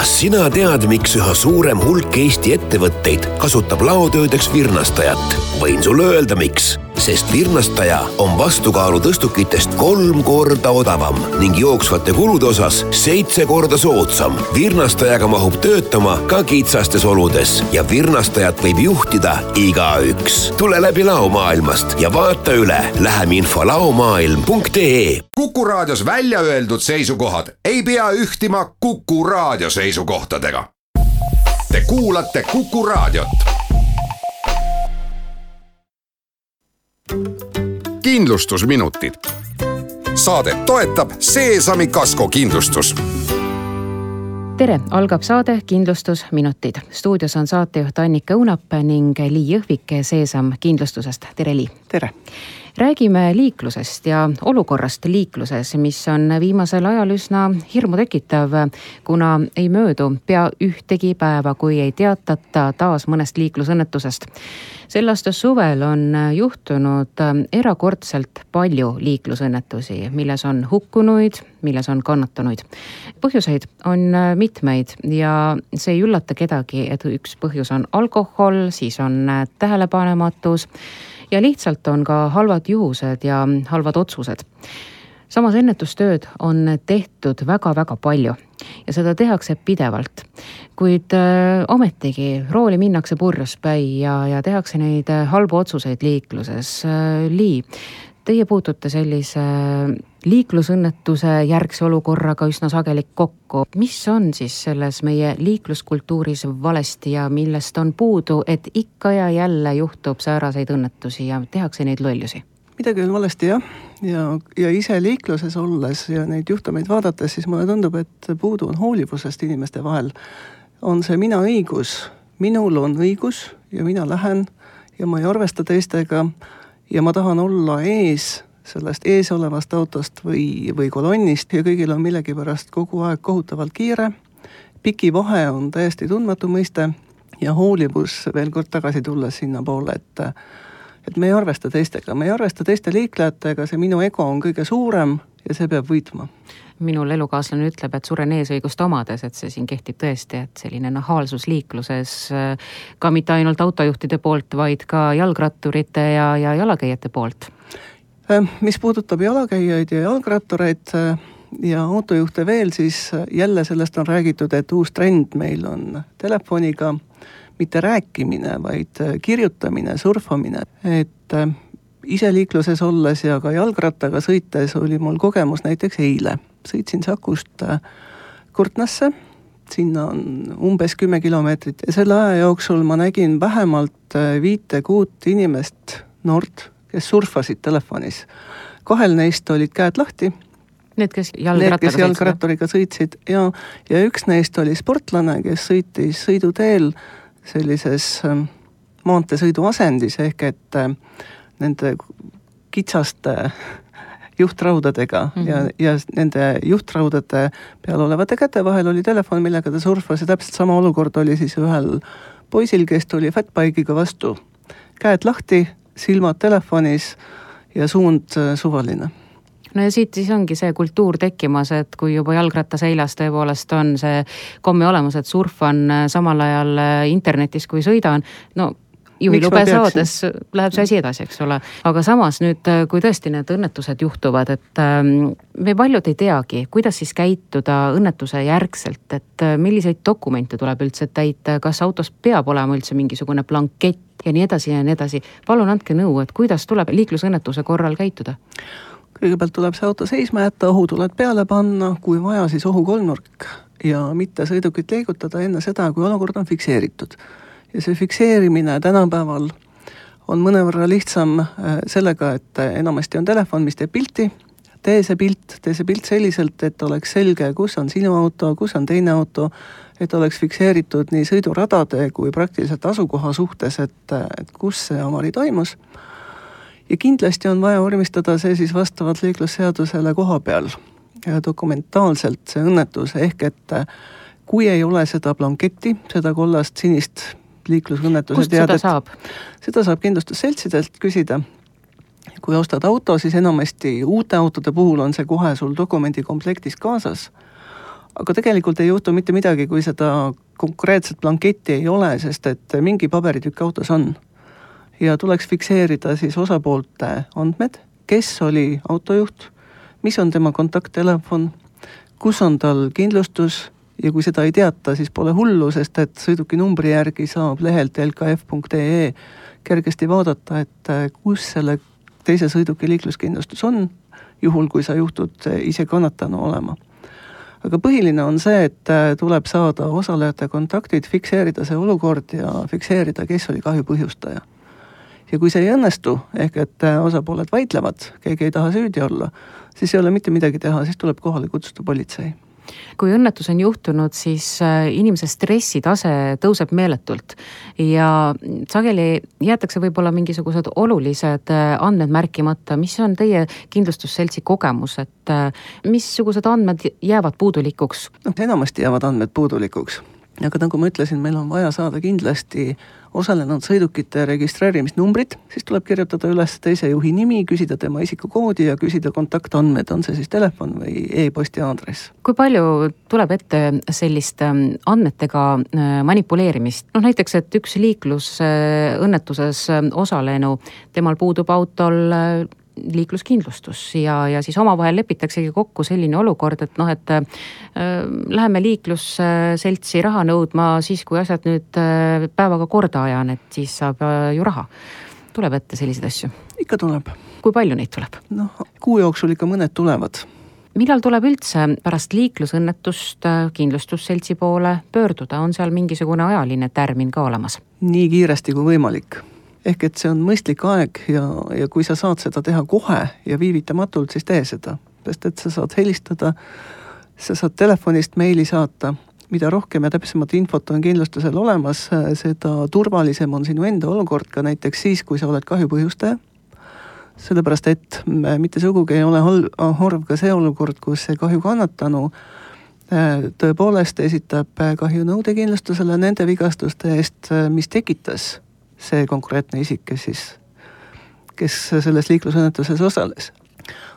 kas sina tead, miks üha suurem hulk Eesti ettevõtteid kasutab laotöödeks virnastajat? võin sulle öelda, miks sest virnastaja on vastukaalu tõstukitest kolm korda odavam ning jooksvate kulude osas seitse korda soodsam. virnastajaga mahub töötama ka kitsastes oludes ja virnastajat võib juhtida igaüks. tule läbi laomaailmast ja vaata üle läheminfo laomaailm.ee. kuku raadios välja öeldud seisukohad ei pea ühtima Kuku raadio seisukohtadega. Te kuulate Kuku raadiot kindlustusminutid. saadet toetab Seesami kasko kindlustus tere, algab saade Kindlustusminutid. stuudios on saatejuht Annika Õunap ning Lii Jõhvik Seesam kindlustusest, tere Lii. tere räägime liiklusest ja olukorrast liikluses, mis on viimasel ajal üsna hirmutekitav, kuna ei möödu pea ühtegi päeva, kui ei teatata taas mõnest liiklusõnnetusest. sel aasta suvel on juhtunud erakordselt palju liiklusõnnetusi, milles on hukkunuid, milles on kannatanuid. põhjuseid on mitmeid ja see ei üllata kedagi, et üks põhjus on alkohol, siis on tähelepanematus ja lihtsalt on ka halvad juhused ja halvad otsused. samas ennetustööd on tehtud väga-väga palju ja seda tehakse pidevalt. kuid äh, ometigi rooli minnakse purjuspäi ja, ja tehakse neid äh, halbu otsuseid liikluses äh,. Lii, teie puutute sellise liiklusõnnetuse järgse olukorraga üsna sageli kokku. mis on siis selles meie liikluskultuuris valesti ja millest on puudu, et ikka ja jälle juhtub sääraseid õnnetusi ja tehakse neid lollusi? midagi on valesti jah, ja, ja ise liikluses olles ja neid juhtumeid vaadates, siis mulle tundub, et puudu on hoolivusest inimeste vahel. on see mina õigus, minul on õigus ja mina lähen ja ma ei arvesta teistega ja ma tahan olla ees sellest eesolevast autost või, või kolonnist ja kõigil on millegipärast kogu aeg kohutavalt kiire. pikivahe on täiesti tundmatu mõiste ja hoolivus veel kord tagasi tulles sinnapoole, et et me ei arvesta teistega, me ei arvesta teiste liiklejatega, see minu ego on kõige suurem ja see peab võitma. Minul elukaaslane ütleb, et suren eesõigust omades, et see siin kehtib tõesti, et selline nahaalsus liikluses ka mitte ainult autojuhtide poolt, vaid ka jalgratturite ja, ja jalakäijate poolt mis puudutab jalakäijaid ja jalgrattureid äh, ja autojuhte veel, siis äh, jälle sellest on räägitud, et uus trend meil on telefoniga mitte rääkimine, vaid kirjutamine, surfamine, et ise liikluses olles ja ka jalgrattaga sõites oli mul kogemus näiteks eile. sõitsin Sakust Kurtnasse, sinna on umbes kümme kilomeetrit ja selle aja jooksul ma nägin vähemalt viite-kuut inimest, noort kes surfasid telefonis. kahel neist olid käed lahti. Need, kes jalgrattaga kes jalgratturiga sõitsid ja, ja üks neist oli sportlane, kes sõitis sõiduteel sellises ähm, maanteesõidu asendis ehk et äh, nende kitsaste juhtraudadega mm -hmm. ja, ja nende juhtraudade peal olevate käte vahel oli telefon, millega ta surfas ja täpselt sama olukord oli siis ühel poisil, kes tuli fatbike'iga vastu. käed lahti, silmad telefonis ja suund äh, suvaline. No ja siit siis ongi see kultuur tekkimas, et kui juba jalgratta seljas tõepoolest on see komme olemas, et surfan äh, samal ajal äh, internetis, kui sõidan, no juhilube saades läheb see asi edasi, eks ole. aga samas nüüd, kui tõesti need õnnetused juhtuvad, et ähm, me paljud ei teagi, kuidas siis käituda õnnetuse järgselt, et milliseid dokumente tuleb üldse täita, kas autos peab olema üldse mingisugune blankett ja nii edasi ja nii edasi. palun andke nõu, et kuidas tuleb liiklusõnnetuse korral käituda? kõigepealt tuleb see auto seisma jätta, ohutuled peale panna, kui vaja, siis ohukolmnurk ja mitte sõidukit liigutada enne seda, kui olukord on fikseeritud. Ja see fikseerimine tänapäeval on mõnevõrra lihtsam äh, sellega, et enamasti on telefon, mis teeb pilti, tee see pilt, tee see pilt selliselt, et oleks selge, kus on sinu auto, kus on teine auto, et oleks fikseeritud nii sõiduradade kui praktiliselt asukoha suhtes, et, et kus see avarii toimus. ja kindlasti on vaja vormistada see siis vastavalt liiklusseadusele koha peal ja dokumentaalselt see õnnetus, ehk et kui ei ole seda blanketti, seda kollast sinist liiklusõnnetuse teadet. seda saab kindlustusseltsidelt küsida. kui ostad auto, siis enamasti uute autode puhul on see kohe sul dokumendikomplektis kaasas aga tegelikult ei juhtu mitte midagi, kui seda konkreetset blanketti ei ole, sest et mingi paberitükk autos on. ja tuleks fikseerida siis osapoolte andmed, kes oli autojuht, mis on tema kontakttelefon, kus on tal kindlustus ja kui seda ei teata, siis pole hullu, sest et sõiduki numbri järgi saab lehelt lkf.ee kergesti vaadata, et kus selle teise sõiduki liikluskindlustus on, juhul kui sa juhtud ise kannatanu olema aga põhiline on see, et äh, tuleb saada osalejate kontaktid, fikseerida see olukord ja fikseerida, kes oli kahju põhjustaja. ja kui see ei õnnestu, ehk et äh, osapooled vaidlevad, keegi ei taha süüdi olla, siis ei ole mitte midagi teha, siis tuleb kohale kutsuda politsei kui õnnetus on juhtunud, siis äh, inimese stressitase tõuseb meeletult. Ja sageli jäetakse võib-olla mingisugused olulised äh, andmed märkimata, mis on teie kindlustusseltsi kogemus, et äh, missugused andmed jäävad puudulikuks? enamasti jäävad andmed puudulikuks, aga nagu ma ütlesin, meil on vaja saada kindlasti osalenud sõidukite registreerimisnumbrid, siis tuleb kirjutada üles teise juhi nimi, küsida tema isikukoodi ja küsida kontaktandmed, on see siis telefon või e-posti aadress. kui palju tuleb ette sellist ähm, andmetega äh, manipuleerimist, noh näiteks, et üks liiklusõnnetuses äh, osalenu, temal puudub autol äh, liikluskindlustus ja, ja siis omavahel lepitaksegi kokku selline olukord, et noh, et äh, läheme liiklusseltsi raha nõudma siis, kui asjad nüüd äh, päevaga korda ajan, et siis saab äh, ju raha. tuleb ette selliseid asju? ikka tuleb. kui palju neid tuleb? noh, kuu jooksul ikka mõned tulevad millal tuleb üldse pärast liiklusõnnetust äh, kindlustusseltsi poole pöörduda, on seal mingisugune ajaline tärmin ka olemas? nii kiiresti kui võimalik ehk et see on mõistlik aeg ja, ja kui sa saad seda teha kohe ja viivitamatult, siis tee seda. sest et sa saad helistada, sa saad telefonist meili saata, mida rohkem ja täpsemat infot on kindlustusel olemas, seda turvalisem on sinu enda olukord ka näiteks siis, kui sa oled kahju põhjustaja. sellepärast, et mitte sugugi ei ole halb, harv ka see olukord, kus see kahju kannatanu äh, tõepoolest esitab kahjunõude kindlustusele nende vigastuste eest, mis tekitas see konkreetne isik, kes siis, kes selles liiklusõnnetuses osales.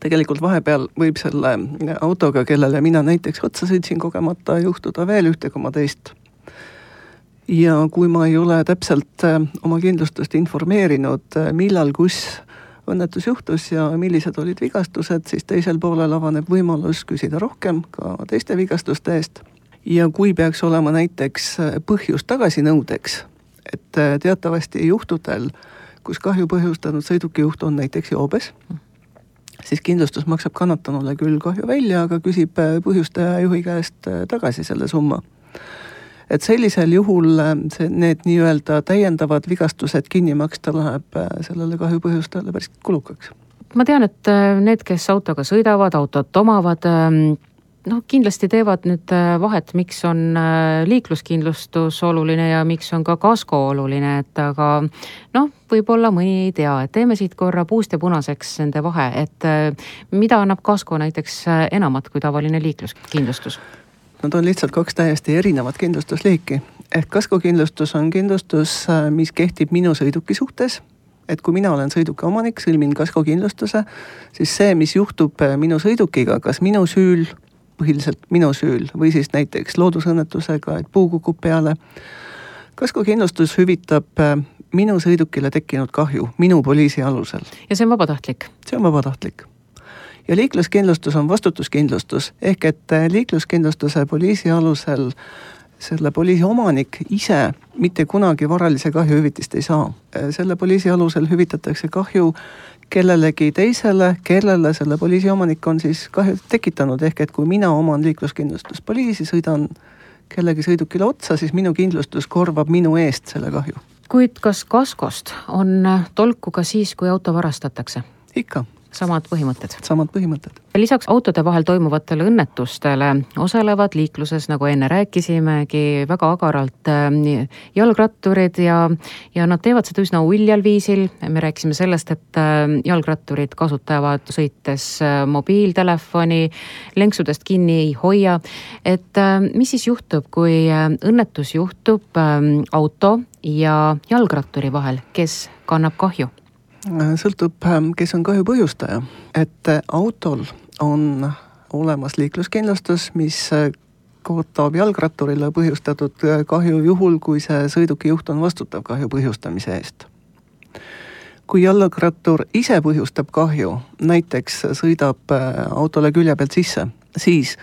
tegelikult vahepeal võib selle autoga, kellele mina näiteks otsa sõitsin kogemata, juhtuda veel ühte koma teist. ja kui ma ei ole täpselt äh, oma kindlustust informeerinud, äh, millal, kus õnnetus juhtus ja millised olid vigastused, siis teisel poolel avaneb võimalus küsida rohkem ka teiste vigastuste eest. ja kui peaks olema näiteks äh, põhjus tagasinõudeks et äh, teatavasti juhtudel, kus kahju põhjustanud sõidukijuht on näiteks joobes, siis kindlustus maksab kannatanule küll kahju välja, aga küsib äh, põhjustaja juhi käest äh, tagasi selle summa. et sellisel juhul see, need nii-öelda täiendavad vigastused kinni maksta läheb sellele kahju põhjustajale päris kulukaks. ma tean, et need, kes autoga sõidavad, autot omavad, ähm, noh, kindlasti teevad nüüd äh, vahet, miks on äh, liikluskindlustus oluline ja miks on ka kasko oluline, et aga noh, võib-olla mõni ei tea, et teeme siit korra puust ja punaseks nende vahe, et äh, mida annab kasko näiteks enamat kui tavaline liikluskindlustus? Nad on lihtsalt kaks täiesti erinevat kindlustusliiki. ehk kaskokindlustus on kindlustus, mis kehtib minu sõiduki suhtes et kui mina olen sõiduki omanik, sõlmin kaskokindlustuse, siis see, mis juhtub minu sõidukiga, kas minu süül põhiliselt minu süül või siis näiteks loodusõnnetusega, et puu kukub peale. kaskokindlustus hüvitab äh, minu sõidukile tekkinud kahju minu poliisi alusel. ja see on vabatahtlik? see on vabatahtlik. ja liikluskindlustus on vastutuskindlustus, ehk et äh, liikluskindlustuse poliisi alusel selle poliisi omanik ise mitte kunagi varalise kahjuhüvitist ei saa. Äh, selle poliisi alusel hüvitatakse kahju kellelegi teisele, kellele selle poliisi omanik on siis kahju tekitanud, ehk et kui mina oman liikluskindlustuspoliisi, sõidan kellegi sõidukile otsa, siis minu kindlustus korvab minu eest selle kahju. kuid kas kaskost on tolku ka siis, kui auto varastatakse? ikka samad põhimõtted? samad põhimõtted. lisaks autode vahel toimuvatele õnnetustele osalevad liikluses, nagu enne rääkisimegi, väga agaralt äh, jalgratturid ja, ja nad teevad seda üsna uljal viisil. me rääkisime sellest, et äh, jalgratturid kasutavad sõites äh, mobiiltelefoni, lenksudest kinni ei hoia. et mis siis juhtub, kui õnnetus juhtub auto ja jalgratturi vahel, kes kannab kahju? Sõltub, ähm, kes on kahju põhjustaja, et äh, autol on olemas liikluskindlustus, mis äh, kaotab jalgratturile põhjustatud kahju juhul, kui see sõidukijuht on vastutav kahju põhjustamise eest. kui jalgrattur ise põhjustab kahju, näiteks sõidab äh, autole külje pealt sisse, siis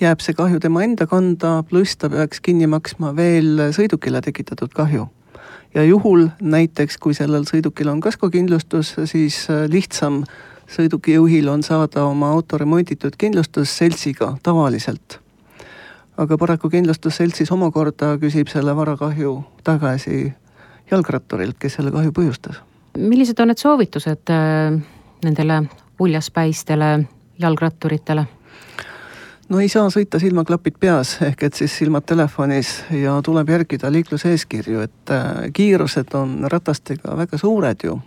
jääb see kahju tema enda kanda, pluss ta peaks kinni maksma veel sõidukile tekitatud kahju. Ja juhul näiteks, kui sellel sõidukil on kaskokindlustus, siis äh, lihtsam sõidukijuhil on saada oma auto remonditud kindlustusseltsiga tavaliselt. aga paraku kindlustusseltsis omakorda küsib selle varakahju tagasi jalgratturilt, kes selle kahju põhjustas. millised on need soovitused äh, nendele uljaspäistele jalgratturitele? No ei saa sõita silmaklapid peas, ehk et siis silmad telefonis ja tuleb järgida liikluseeskirju, et äh, kiirused on ratastega väga suured ju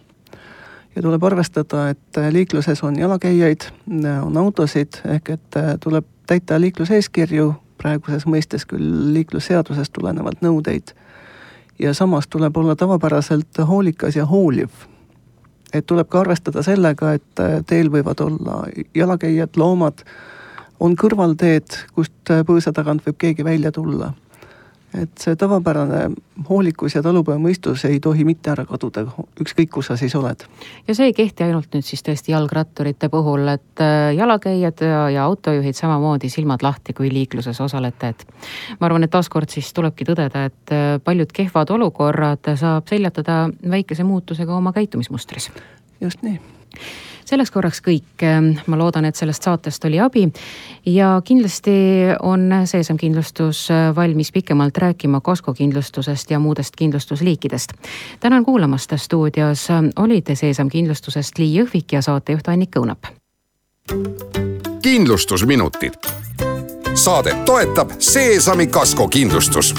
ja tuleb arvestada, et äh, liikluses on jalakäijaid, äh, on autosid, ehk et tuleb täita liikluseeskirju, praeguses mõistes küll liiklusseadusest tulenevalt nõudeid. ja samas tuleb olla tavapäraselt hoolikas ja hooliv. et tuleb ka arvestada sellega, et teel võivad olla jalakäijad, loomad, on kõrvalteed, kust põõsa tagant võib keegi välja tulla et see tavapärane hoolikus ja talupojamõistus ei tohi mitte ära kaduda, ükskõik kus sa siis oled. ja see ei kehti ainult nüüd siis tõesti jalgratturite puhul, et äh, jalakäijad ja, ja autojuhid samamoodi silmad lahti, kui liikluses osalete, et ma arvan, et taaskord siis tulebki tõdeda, et äh, paljud kehvad olukorrad saab seljatada väikese muutusega oma käitumismustris. just nii selleks korraks kõik, ma loodan, et sellest saatest oli abi ja kindlasti on Seesam Kindlustus valmis pikemalt rääkima kaskokindlustusest ja muudest kindlustusliikidest. tänan kuulamast, stuudios olid Seesam Kindlustusest Lii Jõhvik ja saatejuht Annika Õunap. kindlustusminutid. saadet toetab Seesami kaskokindlustus